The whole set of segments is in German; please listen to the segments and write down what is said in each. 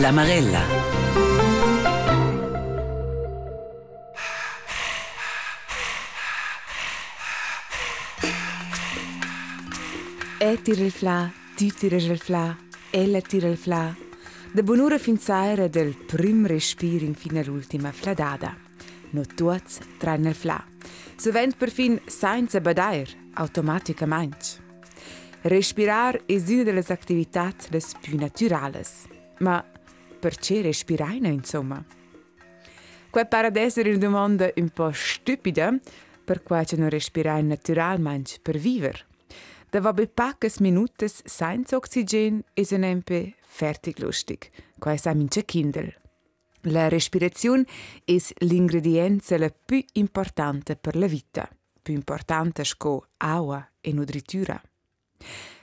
La Marella. E tira il fla, tu tira il fla, ella tira il fla. Da buon'ora fin saira del prim respiro in fine all'ultima fladada. No tuaz traen il fla. Sovent perfin senza badair, automaticamente. Respirar è una delle attività più naturali. Ma perché respirare, insomma? Qua pare essere una domanda un po' stupida, per cui non respirare naturalmente per vivere. Da va poche minute senza oxygen è sempre fertig lustig, qua è mince kindel. La respirazione è l'ingrediente la più importante per la vita, più importante che acqua e nutritura.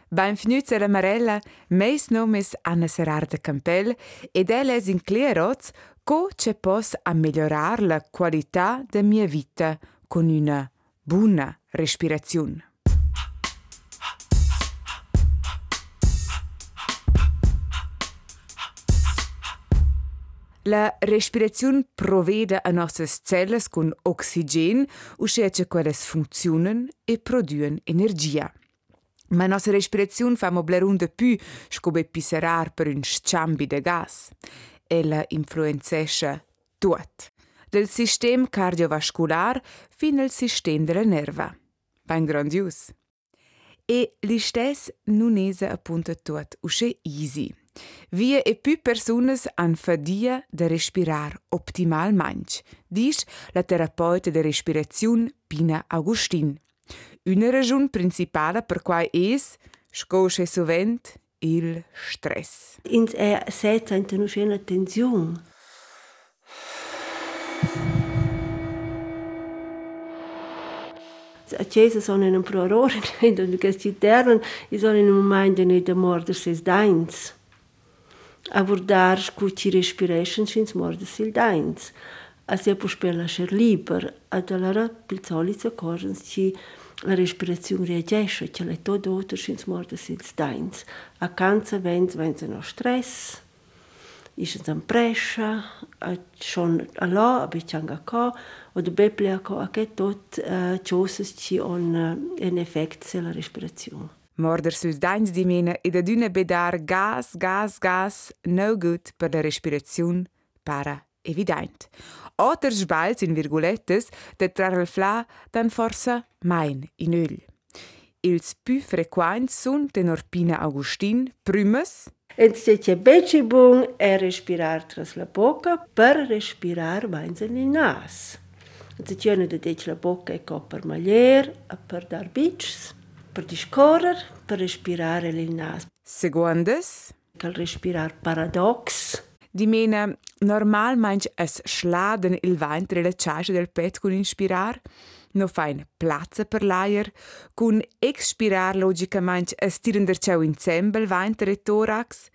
Beim Fnüzer Amarella, meis nome es Anna Serrarda Campel ed el es in cleroz co ce pos la qualità de mia vita con una buona respirazione. La respirazione provvede a nostre celle con oxigen, uscece quelles funzionan e produen energia. Ma la nostra respirazione fa mobler un de più scobe pisserar per un scambi de gas. Ella influenzesce tutto, dal sistema cardiovascolare fino al sistema della nerva. Ben grandios. E l'istess non è appunto tutto, usce easy. Via e più persone hanno fatica di respirare optimalmente, dice la terapeuta di respirazione Pina Augustin. Una ragione principale per cui è, sconosce sovente, il stress. Ins è senza una tensione. A Chiesa sono in un prorore, in questi terreni, sono in un momento di morte ses dains. abordar scuti respiration schins mordes sil dains. Asia può spela scher liber, ad allora pil solito correns ci la respirazione reagisce, che le todo otro schins mordes sil dains. A canza vens vens no stress, isens am prescia, schon alla, a bicanga ca, o de beple ca, a che tot uh, cioses ci on uh, en effect se la respirazione. Morder sus dains di mena e da d'una bedar gas, gas, gas, no good per la respirazione para evident. Otter sbalz in virgulettes de trar il fla dan forsa mein in öl. Ils più frequents sun tenor Pina Augustin prümes En c'è becibung è respirar tras la bocca per respirar vains in nas. Se c'è de dec la bocca e per maglier, per dar bics, per discorrer, per respirare il naso. Secondes? Cal respirar paradox. Di mena normalmente es schladen il ventre la ciascia del pet con inspirar, no fain platza per l'aer, con expirar logicamente es tirender ciao in zembel ventre e thorax,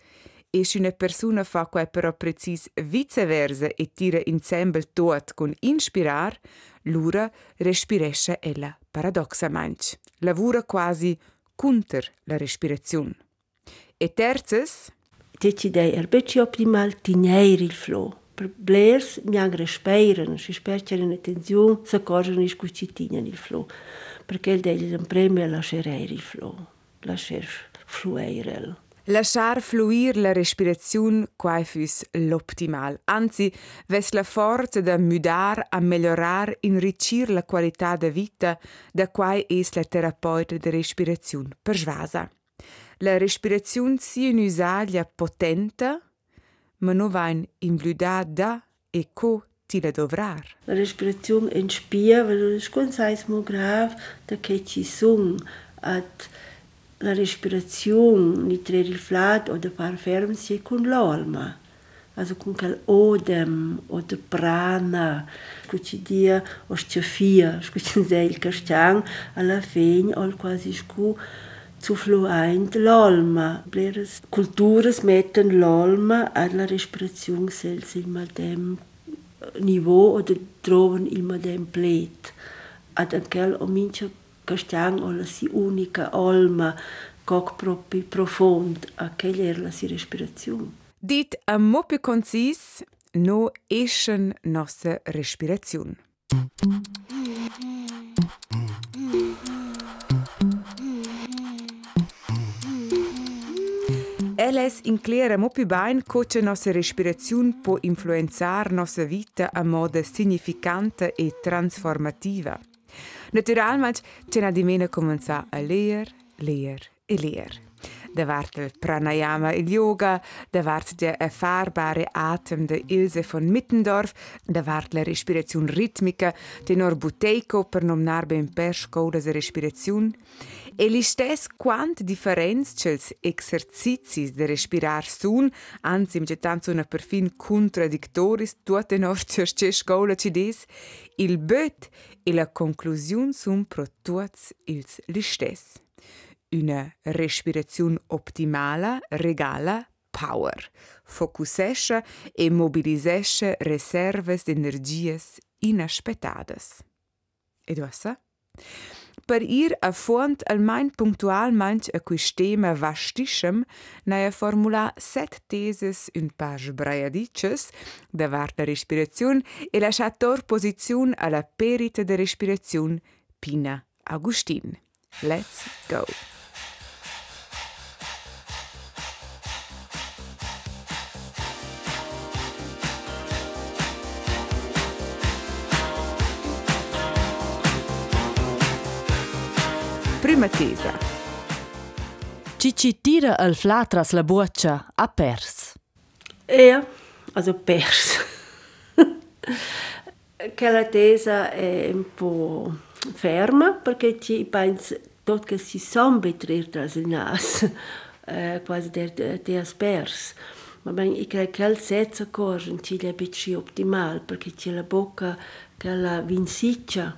e se una persona fa quai però precis viceversa e tira in zembel tot con inspirar, l'ura respiresce ella paradoxamente. Lavora quasi contro la respirazione. E terzes? Decidei erbeci optimal tineir il flow. Per blers mi ang respiren, si spercer in attenzione, sa cosa non iscuci tinan il flow. Perché il degli un premio lasciare il flow, lasciare fluire. Lasciar fluir la respirazione quai fus l'optimal. Anzi, ves la forza da mudar a migliorar, enrichir la qualità da vita da quai es la terapeuta de respirazione persuasa. La respirazione sia un'usaglia potente, ma non va inbludada e co ti la dovrar. La respirazione inspira, weil es ganz seismo grav, da che ci at la respirazione, di trare il flat o di far fermsi con l'alma. Also con quel odem o de prana, scuci dia o sciafia, scuci il castian, alla fine o quasi scu zu fluent l'alma. Bleres culturas metten l'alma alla respirazione sels il madem niveau o de troven il madem plet. Ad anquel o mincha castian o la si unica alma coc propi profond a quella era la si respirazione. Dit a mo concis, no eschen nossa respirazione. Eles inclera mo più bain coce nossa respirazione può influenzar nossa vita a modo significante e transformativa. Naturalmente, c'è una di meno cominciare a leer, leer e leer. Da vart il pranayama il yoga, da vart der erfahrbare Atem der Ilse von Mittendorf, da vart la respiration ritmica tenor Buteyko per nomnar ben per scola de respiration, e li stes quant differenz cels exercicis de respirar sun, anzi im getanz una perfin contradictoris tutte nostre scola ci des, il böt e la conclusion sun pro tuts ils li stes una respirazione optimala regala power, focusesce e mobilisesce reserves de energias inaspettadas. Ed ossa? Per ir a font almain punktualmein a quis tema vastischem, naia formula set teses un page braiadices davart la respirazione e lasciator posizione alla perita de respirazione Pina Agustin. Let's go! Prima tesa. Ci ci tira il fla tras la boccia a pers. Ja, also pers. Quella tesa è un po' ferma perché ci penso tot che si son betrir tras il nas, eh, quasi der, der pers. Ma ben, ich credo che il senza corren ci è un optimal perché c'è la bocca che la vinciccia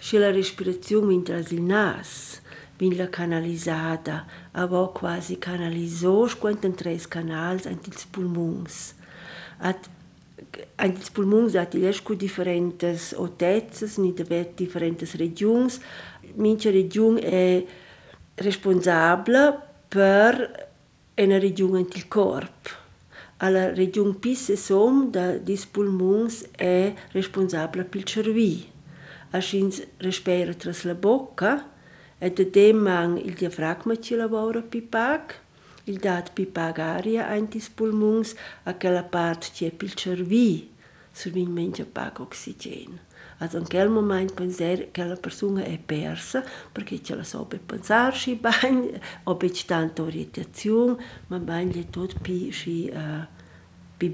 și la respirazione intras il nas, vin la canalisada, avò quasi canalisò quant en tres canals en ils pulmuns. At en ils pulmuns at il cu differentes otezzas, ni davert differentes regiuns. Mincha regiun è responsabla per una regiun en il corp. Alla regiun pisse som da dis pulmuns è responsabla pil cervi. Aschins respira tras la bocca, e de dem mang il diafragma ci lavora pipac, il dat pipac aria antis pulmungs a quella part ci è pil cervi, survin menja pac oxygen. Also in quel moment penser che la persona è persa perché ce la so per pensare si bagn o per tanta orientazione ma bagn è tutto pi si uh, pi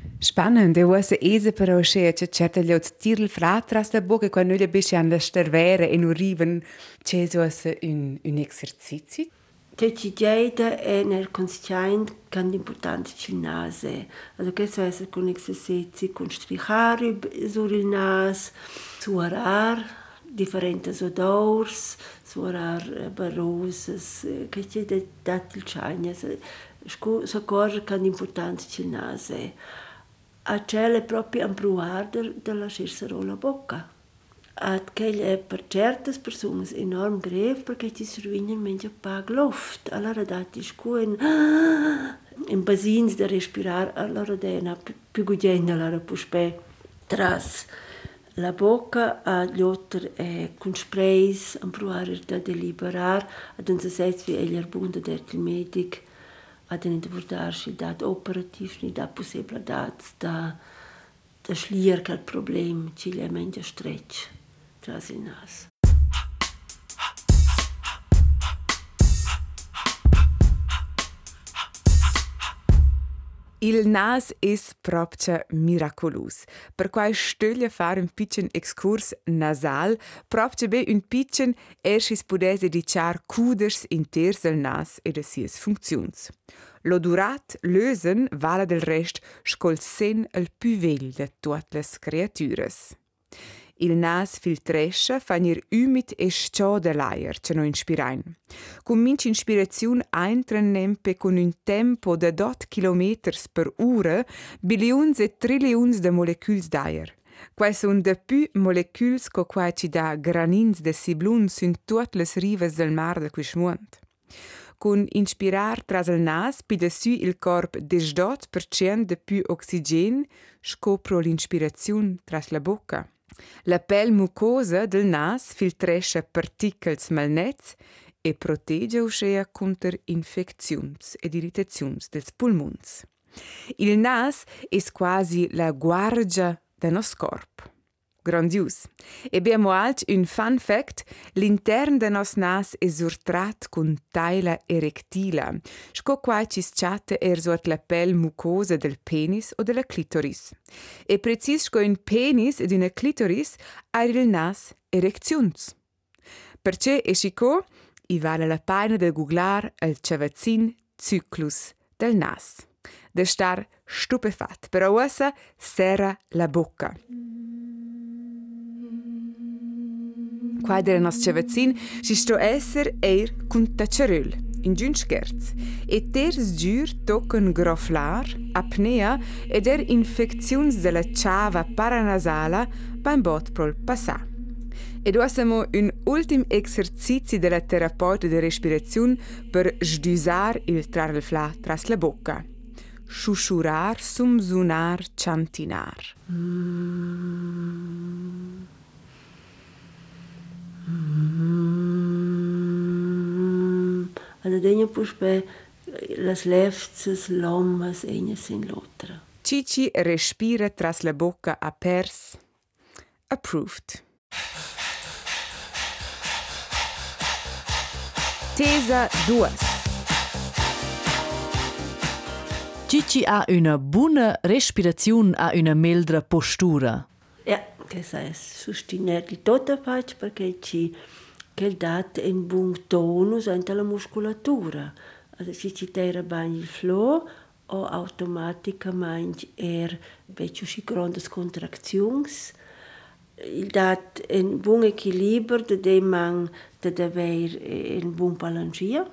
bass. Spannend, eu essa ese però che c'è certa gli tir il fratras la bocca quando noi bisce an la stervere e non riven c'è un un esercizio. Che ci chiede è nel conscient can importante ci nase. Also che so essa con esercizi con strichare sul il nas, suorar differentes odors, suorar baroses, che ci dat il chagna. So cosa can importante ci nase a celle proprio impruar della scersarola bocca. At che è per certe persone enorm greve perché ci sruinen menja pag luft. Allora dati scuen in basins da respirar, allora dena più gugena allora puspe tras la bocca a gli otter e con sprays impruar da deliberar ad un sesez wie egli arbunda der medic den Wurdarschi dat operativ ni da posebla dat da da schlierkel Problem Chile menja streč trazi nas. Il nas es propcia miraculus. Per quai stöglia far un piccin excurs nasal, propcia be un piccin erschis pudese diciar cuders inters del nas e de sies funziuns. L'odurat lösen vala del rest scol sen el più vell de tuot les creatures. Il nas filtresce fanir umid e scio de l'aer, ce no inspirain. Con minci inspiraziun eintren nempe con un tempo de dot kilometers per ura biliuns e triliuns de moleculs d'aer. Quai sun de pu moleculs co quai ci da granins de siblun sunt tuot les rives del mar de quis muont. con inspirar tras il nas pi dessu il corp desdot per cien de più oxygen scopro l'inspirazione tras la bocca. La pelle mucosa del nas filtrescha particels malnets e protegge uschea conter infecziuns ed irritaziuns dels pulmuns. Il nas es quasi la guargia da nos corp. Grandius. E abbiamo alt un fun fact, l'intern de nos nas è surtrat con taila erectila, sco qua ci sciate er suot la pelle mucosa del penis o della clitoris. E precis sco un penis ed una clitoris ha il nas erecziuns. Perché e scico, i vale la pena de googlar il cavazzin cyclus del nas. De star stupefat, però essa serra la bocca. Qua del nos cevecin si sto esser eir cun taceröl, in giun scherz. E ters giur tocken groflar, apnea ed er infecziuns della chava paranasala beim bot prol passà. Ed ossamo un ultim exercizi della terapeuta de respirazione per sdusar il trarelfla tras la bocca. Sciusciurar, sumsunar, chantinar. Mm. Also denja puspe las lefzes lomas enya sin lotra. Cici respira tras la bocca a pers. Approved. Tesa 2. Cici ha una buona respirazione a una meldra postura. Che sai, sostenere il tutta faccia perché ci che dà un buon tonus anche alla muscolatura. Also se ci tira bene il flow o automaticamente er beccio si grandes contractions. Il dà un buon equilibrio de man de aver un buon balangia.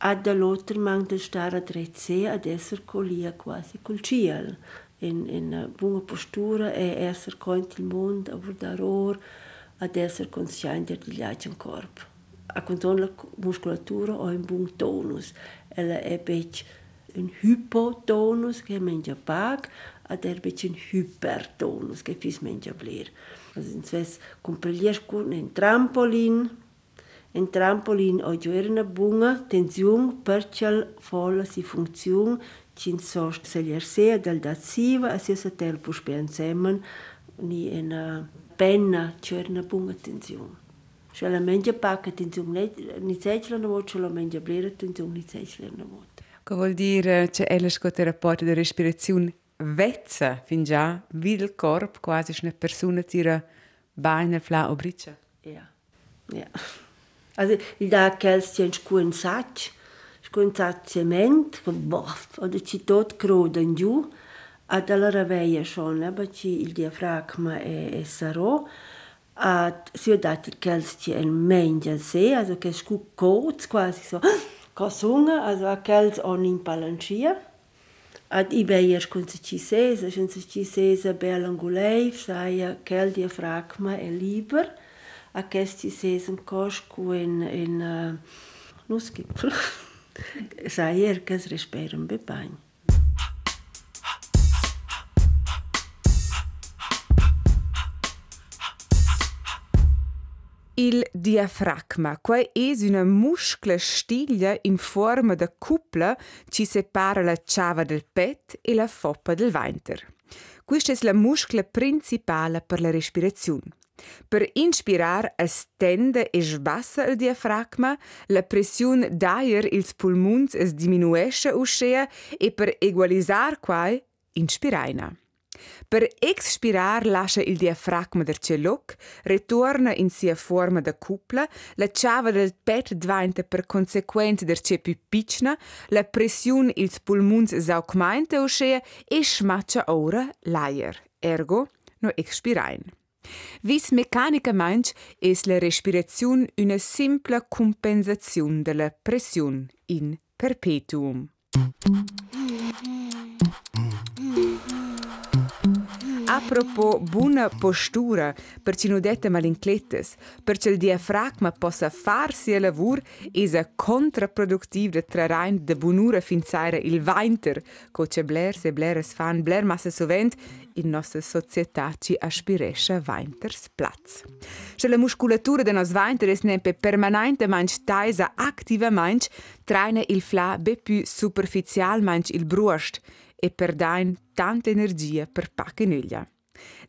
Ad dall'altro man de stare a drezze ad essere colia quasi col ciel. In, in buona postura e essere contro il mondo, abordare ora, ad essere consciente degli altri corpo. A controllo la muscolatura o un buon tonus. Ella è un hypotonus che mangia pag, ad è un hypertonus che fis mangia bler. Also in Sves comprelier con un trampolin, un trampolin o giù una buona tensione perché folla si funziona cin sost se jersea dal daziva a sia sa tel pus pensemen ni una penna c'è una buona attenzione. Se la mengia pacca attenzione, ni secla una volta, se la mengia blera attenzione, ni secla una volta. Che vuol dire che è la scoterapeuta di respirazione vezza, fin già, il corpo quasi una persona tira bene fla o briccia. Ja, ja. Il da che si è un sacco, sconzat cement, boff, oder ci tot croden giù, ad alla raveia schon, aber ci il diafragma è, è sarò, ad si dato che ci è mengia se, also che scu coz quasi so, cosunga, also a che on in palancia, ad i veia con se ci sesa, con se ci sesa belangulei, sai che il diafragma è libero, a kästi sesen kosku en en eh, uh, nuskipfel. Sa hier kas resperen bepagn. Il diafragma, qua è una muscola stiglia in forma di cupola che separa la ciava del pet e la foppa del ventre. Questa è la muscola principale per la respirazione. Per inspirar es tende e sbassa il diafragma, la pressione d'aer ils pulmuns es diminuesce uscea e per egualisar quai inspiraina. Per expirar lascia il diafragma del celoc, ritorna in sia forma da cupla, la ciava del pet diventa per conseguenza del ce più piccina, la pressione ils pulmuns saugmeinte uscea e smaccia ora l'aer, ergo no expirain. Vis mecanicamente es la respirazione una simpla compensazione della pressione in perpetuum. A propos buona postura, per ci non dette malinclettes, perché il diafragma possa farsi il lavoro, è contraproduttivo de trarain de bunura finzaire il vainter, co ce bler se bleres fan bler massa sovent, in nostra società ci aspiresce vainters platz. Se la musculatura de nos vainter es nempe permanente manch taisa activa manch, traine il fla be più superficial manch il brust, e perdain tanta energia per pacenuglia.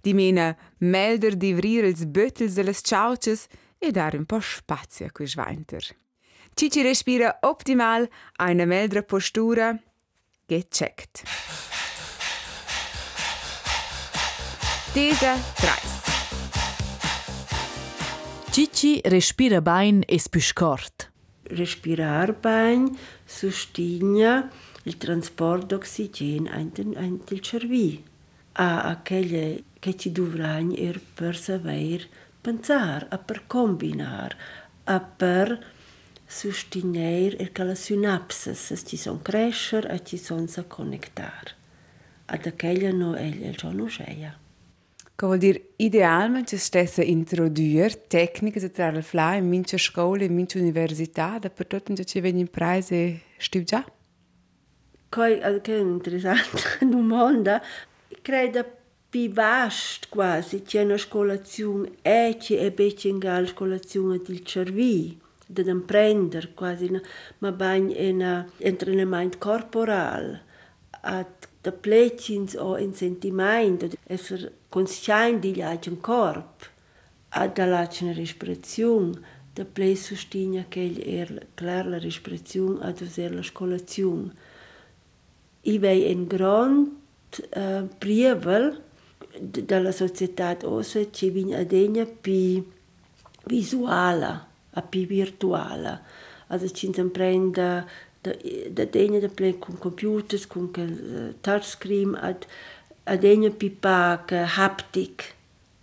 Di mena melder di vrir ils böttels e les ciauces e dar un po' spazio a quei schweinter. Cici respira optimal a una meldra postura gecheckt. Tesa 3. Cici respira bain es più scort. Respirar bain sustigna il trasporto d'ossigen in il cervello. A aquelle che ci dovranno er per saper pensare, a per combinare, a per sostenere che le sinapses ci sono crescere e ci sono si connettere. Ad aquella no è il giorno sceia. Che vuol dire idealmente stessa introdurre tecniche di trarre fly in mince scuole, in mince università, dappertutto ci vengono in prese studiare? Kaj, che è un'interessante domanda. Credo più vast quasi, c'è una scolazione e c'è e becce in scolazione del cervello, da imprendere quasi, ma bagn in entrenamento corporale, da plecins o in sentimento, essere conscienti di un corpo, a da una respirazione, da ple sostigna che è la respirazione, a usare la scolazione vei en grand uh, prievel della società ossa ci vin adegna pi visuala a pi virtuala. Also ci imprenda da da degna da play con computers con uh, touchscreen ad adegna pi pac haptic.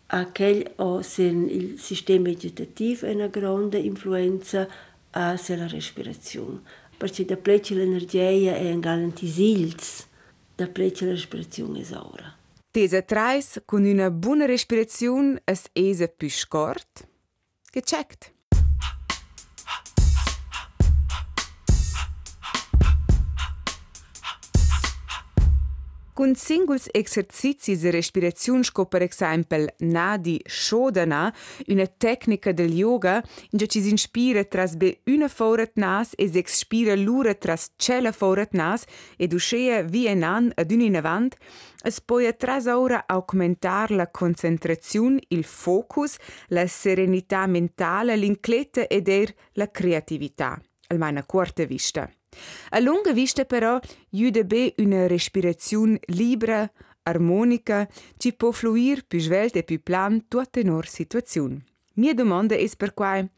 Aquel o sen il sistema vegetativo è una grande influenza a la respirazione perché da plece l'energia è in garantisils, da plece la respirazione esaura. Tesa trais con una buona respirazione es esa più scort? Gecheckt. Con singles exercizi di respirazione, come per esempio Nadi Shodhana, una tecnica del yoga, in cui si inspira tras be una faurat nas e si expira l'ura tras cella faurat nas ed uscea via in an ad un in avant, es poi tras ora aumentar la concentrazione, il focus, la serenità mentale, l'incletta ed er la creatività, almeno a corta vista. A lunga vista però aiuta una respirazione libera, armonica, che può fluire più svelta e più plan tutte le situazioni. Mia domanda è per quale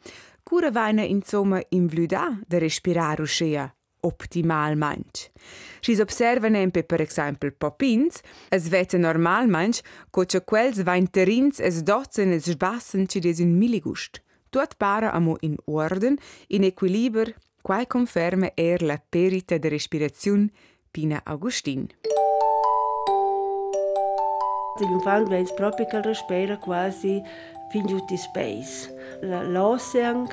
cura vaina insomma invluda da respirare uscea optimalmente. Si observa nempe per esempio popins, es vete normalmente, che quels vain terins es dotzen es sbassen ci des in milligust. Tuot para amo in orden, in equilibrio Quai conferma er la perita de respirazione Pina Augustin. L'infant vens proprio che respira quasi fin giù di space. L'ocean,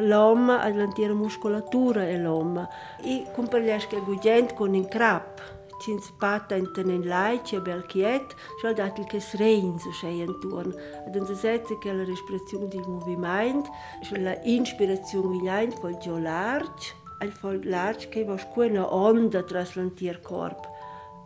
l'uomo, l'intera muscolatura è l'uomo. E comparliesco il gente con un crap cins pata in tenen lai, ci bel quiet, schau dat il che srein so schei intorn. Ad un setze che la respirazione del movimento, la inspirazione vigliaint vol gio large, al vol large che va una onda tras l'antier corp.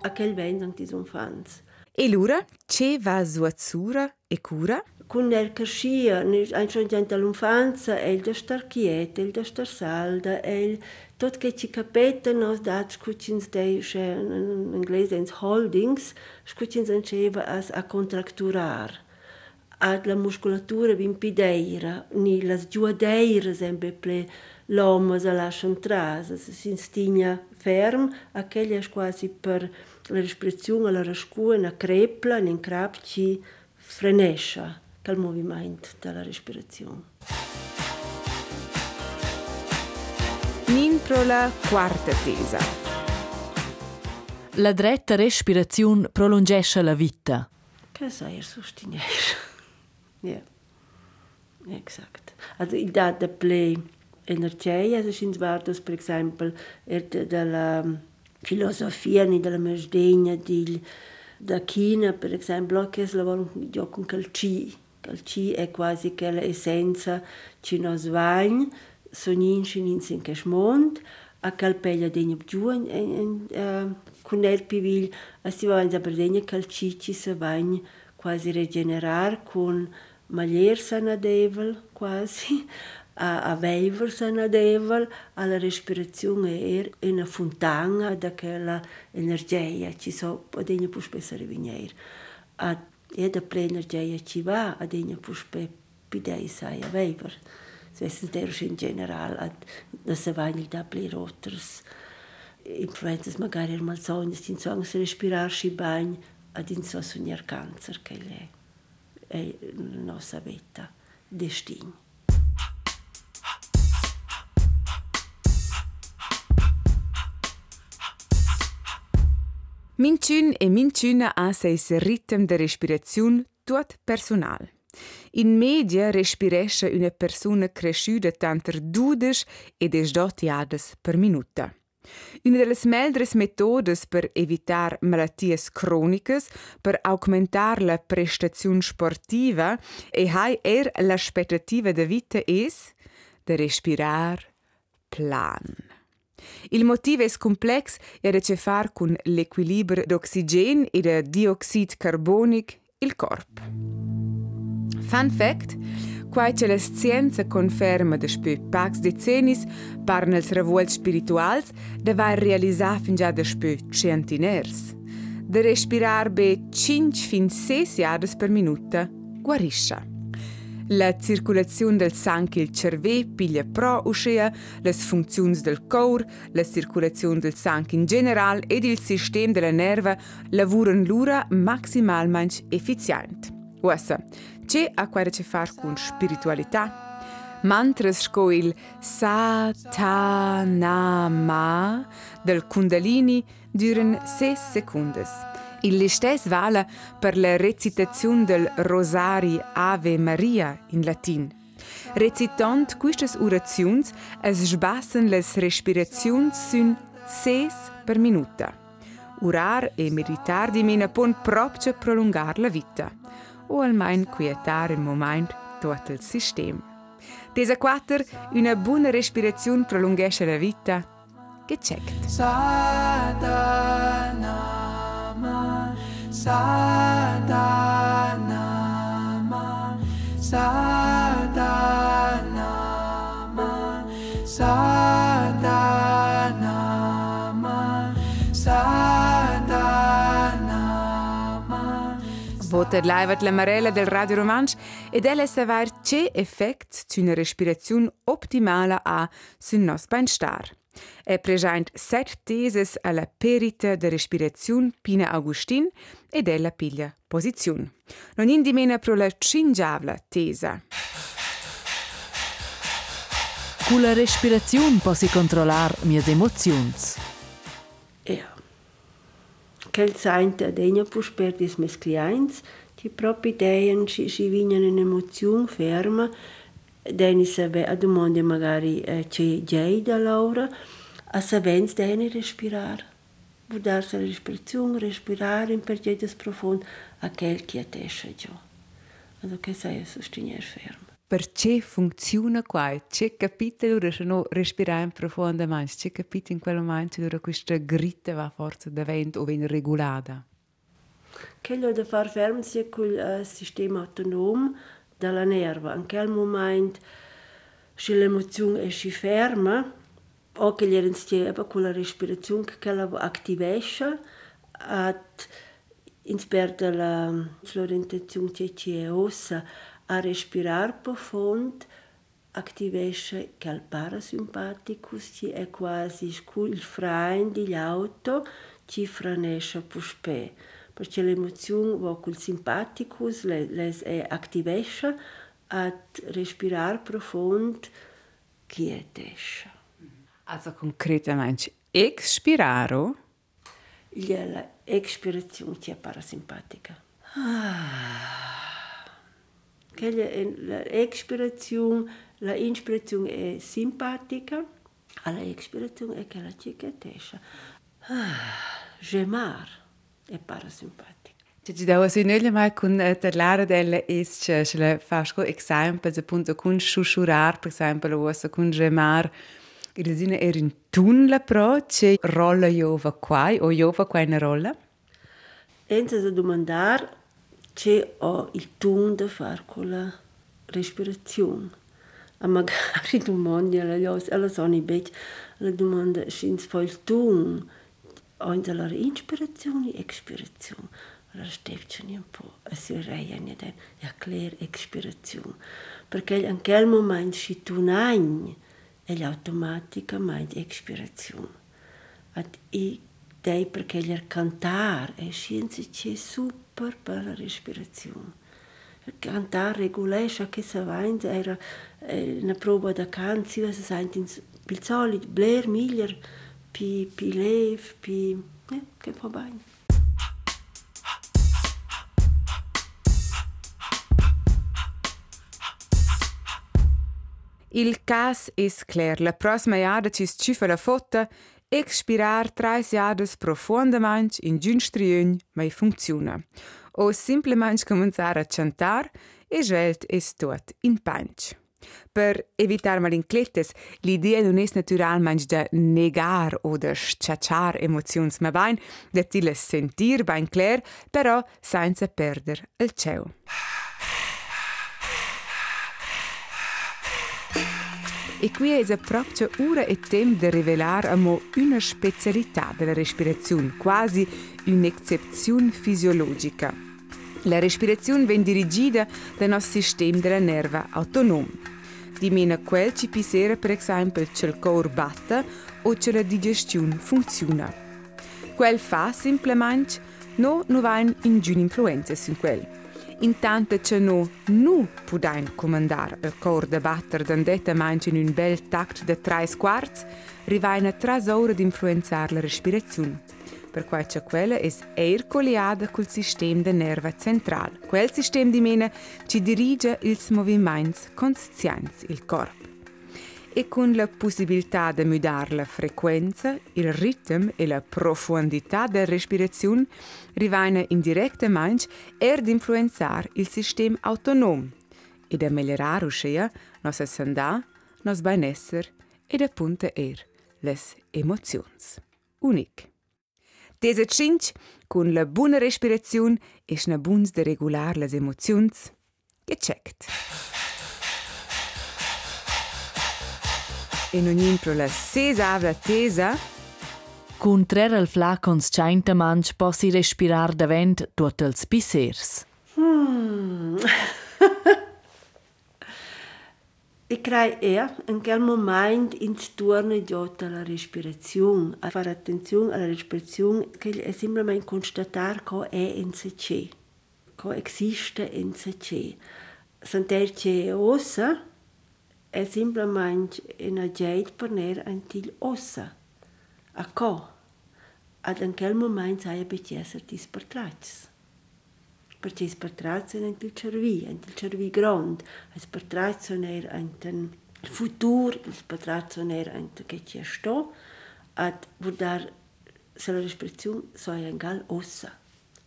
A quel vent di son fans. E l'ura, ce va zuazzura e cura? Con el cascia, ein schon gente all'infanzia, el da star quiet, el da star salda, el tot che ci capeta nos dat scucins dei in inglese ins holdings scucins anceva as a contracturar ad la musculatura vimpideira ni las giuadeira sempre ple l'uomo se lascia entrar si instigna ferm aquella è quasi per la respirazione la rascua una crepla in crap ci frenescia dal movimento della respirazione Nintro la quarta tesa. La dretta respirazione prolungesce la vita. Che sai sostenere? ja. Exakt. Also il da da play energia, also sind vardos per esempio er della filosofia ni della mesdegna di da China per esempio che si lavora con calci calci è quasi che l'essenza ci nos sonin și nin sin cășmont, a calpella de nubgiun eh, cu el pivil, a si va înza berdenia calcici să vani quasi regenerar cu malier sanadevel quasi, a, a veiver sanadevel, alla respirazione er una fontana daquela energia ci so podenia pus pe să revinier. A, e da pre energia ci va, a denia pus pe pidei saia veiver. Svessen der in general ad da se vain da ple roters influenzas magari er mal sognes in songs respirar schi bagn ad in so sognar cancer che lei è la nostra vita, destino. Minciun e minciuna ha seis ritm de respiraziun tot personal. In media respiresce una persona cresciuta tanter dudes e des dotiades per minuta. Una delle meldres metodes per evitar malatties cronicas, per aumentar la prestazione sportiva e hai er l'aspettativa de vita es de respirar plan. Il motivo è complex e ha a che far con l'equilibrio d'ossigen e de dioxid carbonic il corpo. Fun fact, quai che la scienza conferma da spö pax decennis par nels revuels spirituals da vai realisar fin già da spö centiners. Da respirar be 5 fin 6 jahres per minuta guarisce. La circolazione del sangue il cerve piglia pro uscea, le funzioni del cor, la circolazione del sangue in generale ed il sistema della nerva lavorano l'ura maximalmente efficiente. Ossa, c'è a quare che far con spiritualità? Mantras sco il Satanama del Kundalini duren 6 sekundes. Il stess vale per la recitazione del Rosari Ave Maria in latin. Recitant quistas orazions es sbassen les respirazions sun 6 per minuta. Urar e meditar di mena pon proprio prolungar la vita o almeno quietare il momento tutto il sistema. Tesa 4, una buona respirazione prolungesce la vita. Che checkt. Sadanama, Sadanama, Sadanama, Sadanama, Voter leivat la marella del Radio Romansch ed ella savar che effect c'una respirazione optimale ha sul nos beinstar. È present set teses alla perita de respirazione Pina Augustin ed ella piglia posizione. Non indimena pro la cingiavla tesa. Con la respirazione posso controllare mie emozioni. Ja. Quel saint adegna pus perdis mes clients, die propri ideen ci, ci vignan in emozione ferma, deni sabe a domande magari eh, c'è già da Laura, a savens deni respirar. Budarsi la respirazione, respirare in pergedes profondo, a quel che attesce già. Also che sai sostenere ferma. Perché funziona qua? C'è capito dove no respirare profondamente? C'è capito in quel momento dove questa gritta va forza da vento o viene regolata? Quello da far ferm sia col uh, sistema autonom dalla nerva. In quel momento, se l'emozione è si ferma, o che gli rinstieba con la respirazione che la attivesce, at ins perde la l'orientazione che ci è ossa a respirar profond, attivesce che il parasimpaticus ci è quasi il frein di auto ci franesce puspe. Perché l'emozione va col simpaticus, le, les è attivesce a respirar profond quietesce. Also concretamente, expiraro La expirazione ci è parasimpatica. L'expirazione, la inspirazione è simpatica, alla expirazione è che la cicatrice. Gemar è parasimpatica. Ci da si nelle mai con der lara della es che le fasco esempio appunto con sussurrar per esempio o con gemar il resina er in tun la pro che rolla jova quai o jova quai una rolla Enza da domandar c'è ho il tun da far con la respirazione. A magari domandi alla jos, alla soni bec, alla domanda schins poi il tun. Onde la inspirazione e expirazione. Allora stefceni un po' a si reiani den e a clear expirazione. Perché in quel momento si tu nagn e automaticamente expirazione. Ad i dei perché il cantar è scienza c'è super per la respirazione. Il cantar regolesce che si avanti era una prova da canzone, si sente il solito, bler miglior, pi, pi lev, pi... Eh, che fa bene. Il cas es clar. La prossima jada ci sciufa la fotta, expirar tres jadas profondament in giunstriun mai funziona. O simplement cominciare a cantar e svelt es tot in punch. Per evitar malinclettes, l'idea non es naturalmente de negar o de sciacciar emozions, ma bain de tiles sentir bain cler, però senza perder il ceu. E qui è proprio ora e tempo di rivelare una specialità della respirazione, quasi un'eccezione fisiologica. La respirazione viene dirigida dal nostro sistema della nerva autonomo. Di meno quel ci pisera per esempio che il cuore batte o che la digestione funziona. Quel fa semplicemente no non va in influenza su quel. Intanto che no nu pudain comandar il cor de batter d'andettamento in un bel tact de tre quarts, rivaina tras ore di influenzar la respirazione. Per quai che quella è eir colliada col sistema de nerva central. Quel sistema di mena ci dirige ils moviments conscients il corpo. E con la possibilità di mudare la frequenza, il ritmo e la profondità della respirazione, rivaina indirettamente er di influenzare il sistema autonomo e da migliorare uscire nostra sanità, nos benessere e da punta er les emozioni. Unic. Tese cinc, con la buona respirazione e una buns de regular les emozioni, gecheckt. E non impro la sesavla tesa, Contrar al fla cons chainta manch possi respirar davent tuot els pisers. Hmm. Ich crei eher in quel moment ins Turne giota la respirazione, a fare attenzione alla respirazione, che è semplicemente constatare che è in se c'è, che esiste in se c'è. Sentire che è ossa è semplicemente una geit per ner antil ossa. A co? Ad in quel moment sai abitiesser tis pertrats. Perché is pertrats in il cervi, in il cervi grand. Is pertrats in er in den futur, is pertrats in er in che ci sto. Ad vurdar se la respirazione so è gal ossa.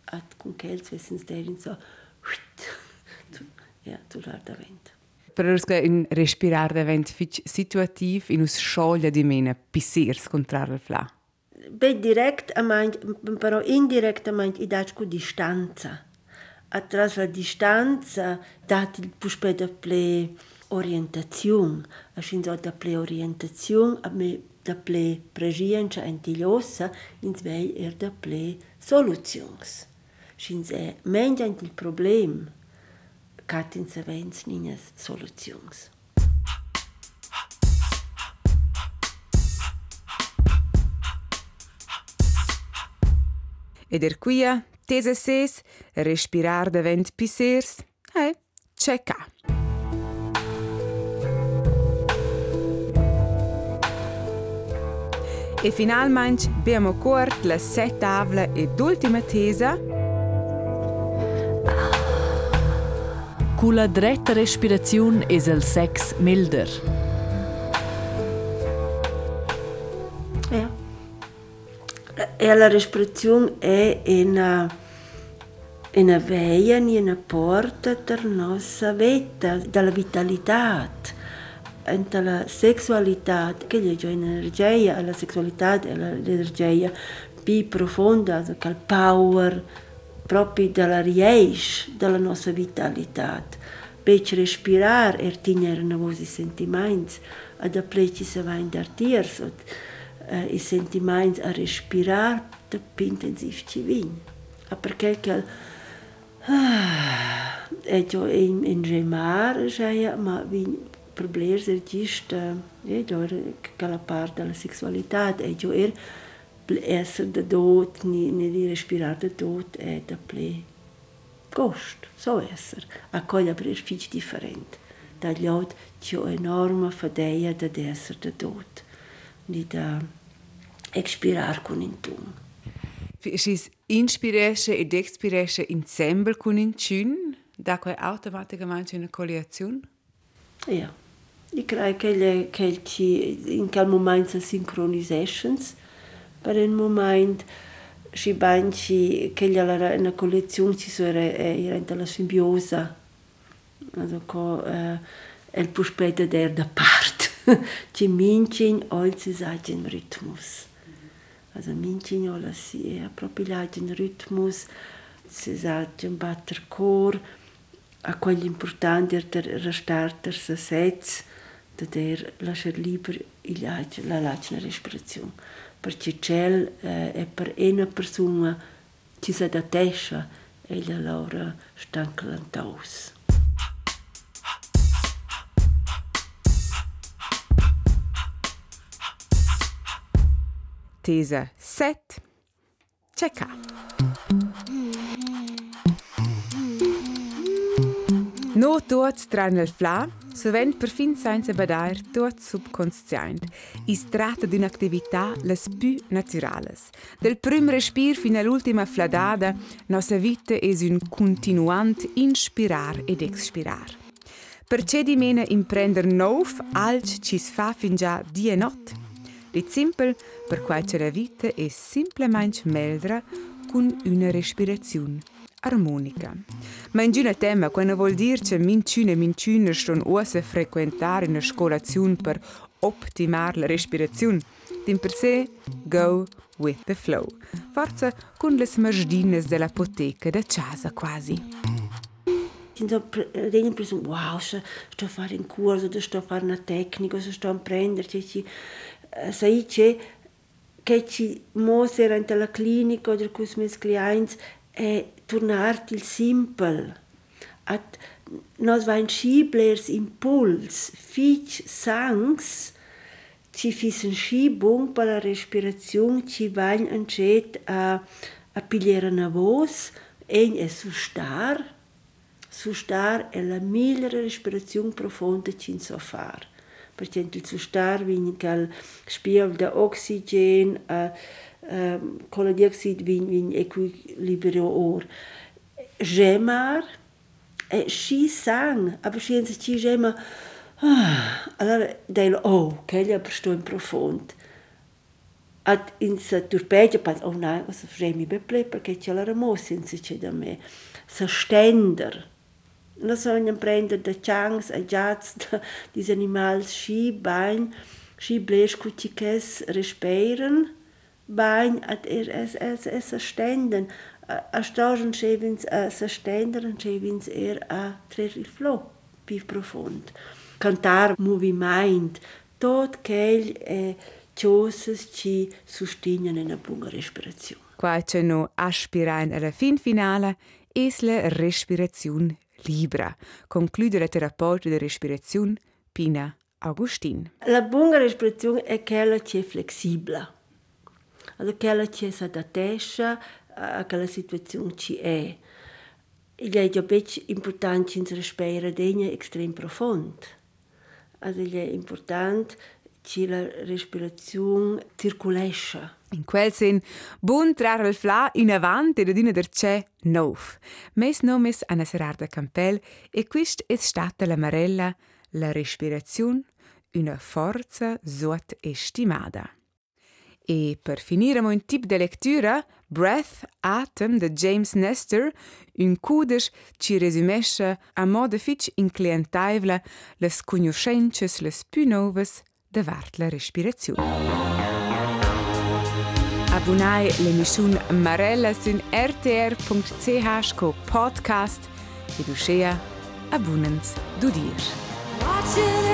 Ad con quels wissens derin so ja, tu da vent. Per che in respirar davent fitch situativ in us scoglia di mena pisers contrar il fla. A meint, però indirettamente i daci con distanza. Attraverso la distanza dati il puspe da ple orientazione. A scinzo da ple orientazione, a me da ple pregienza antigliosa, in svei er da ple soluzions. Scinzo è menja il problem, Katins avēns niņas solucijums. Ed er quia, tese ses, respirar de vent pisers, eh, c'è ca. E finalmente abbiamo corto la sesta tavola e ultima tesa, la dretta respirazione è il sex milder. Ja. La respirazione è una, una via, una porta della nostra vita, della vitalità, della sessualità, che è un'energia, la sessualità è l'energia più profonda, il power proprio della riesce della nostra vitalità. Per respirare e tenere i nostri sentimenti, ad appreci se va in dartiers, uh, i sentimenti a respirare da più intensiv ci vin. A perché che ah, è già in, in gemar, ja, ma vin problemi regista, è già che la parte della sessualità, già er essere da ni di respirare da dot, è da ple gost, so essere. A il figlio differente. Dagli altri c'è enorme fadeia da essere da dot, di da expirar con in tum. Schis inspiresce ed expiresce insieme con in cun, da quei automaticamente una colliazione? Ja. Ich credo che, le, che ci, in quel momento si sincronisations, per un momento si banci che la una collezione ci sono era la simbiosa. Also co eh, el puspeta der da part. Ci mincin olzi sagen Rhythmus. Also mincin ola si è proprio lagen Rhythmus, si sagen batter cor, a quegli importanti der restarter se sets, der lasciar liber il la lacna respirazione. Perché cel eh, è per una persona ci si da tescia e la loro stancalantaus. Tesa 7. Check No tran il fla, sovent per fin senza badair tot subconscient. Is tratta d'un'attività les più naturales. Del prim respir fin all'ultima fladada, nostra vita es un continuant inspirar ed expirar. Perché di mena imprender nov alc ci fa fin già dia e not. Dit simpel, per quai la vita è simplemente meldra con una respirazione armonica. Ma in giuna tema, quando vuol dire che minciune e minciune sono osa frequentare una scolazione per optimare la respirazione, din per sé go with the flow. Forza con le smarsdines dell'apoteca da casa quasi. Então, tenho a impressão, wow, estou a fazer um curso, estou a fazer uma técnica, estou a aprender, sai che che ci mostra durante la clinica o con i miei clienti tornare il simple. At nos vain schiblers impuls, fich sangs, ci fissen schibung per la respirazione, ci vain ancet a, a pigliare una voce, e è sustar, sustar è la migliore respirazione profonda ci so fare sustar vin cal spiel da oxygen a dioxid vin vin equilibrio or gemar e sci sang aber scienza ci gema ah, allora del oh che gli appresto in profondo ad in sa turpegia pas oh nein was fremi beple perché c'è la ramossa in se da me sa stender non sono prendere da chance a jazz dis animals schi bain schi blesch kutikes respiren bain at er es es es ständen a stagen chevins a sa stenderen chevins er a trer il flow più profond cantar moviment tot quel e coses ci sustignan una buona respirazione Qua c'è no aspirain alla fin finale es la respirazione libera, conclude la terapeuta di respirazione Pina Augustin. La buona respirazione è quella che è flessibile, quella che si adatta a quella situazione che è. Il è già importante in respirare degna estrem profondo. Also è importante che la respirazione circolesce. In quel sen, bun trar al fla in avanti ed una der c'è nov. Mes nomes Anna Serarda Campel e quist è stata la marella, la respirazione, una forza sot estimada. E per finire un tip de lectura, Breath, Atem de James Nestor, un cudes ci resumesce a modo fitch inclientaivla les conoscences les più noves de vart la respirazione. Abbonai l'emission Marella sun rtr.ch podcast ed uscea abbonens du dir.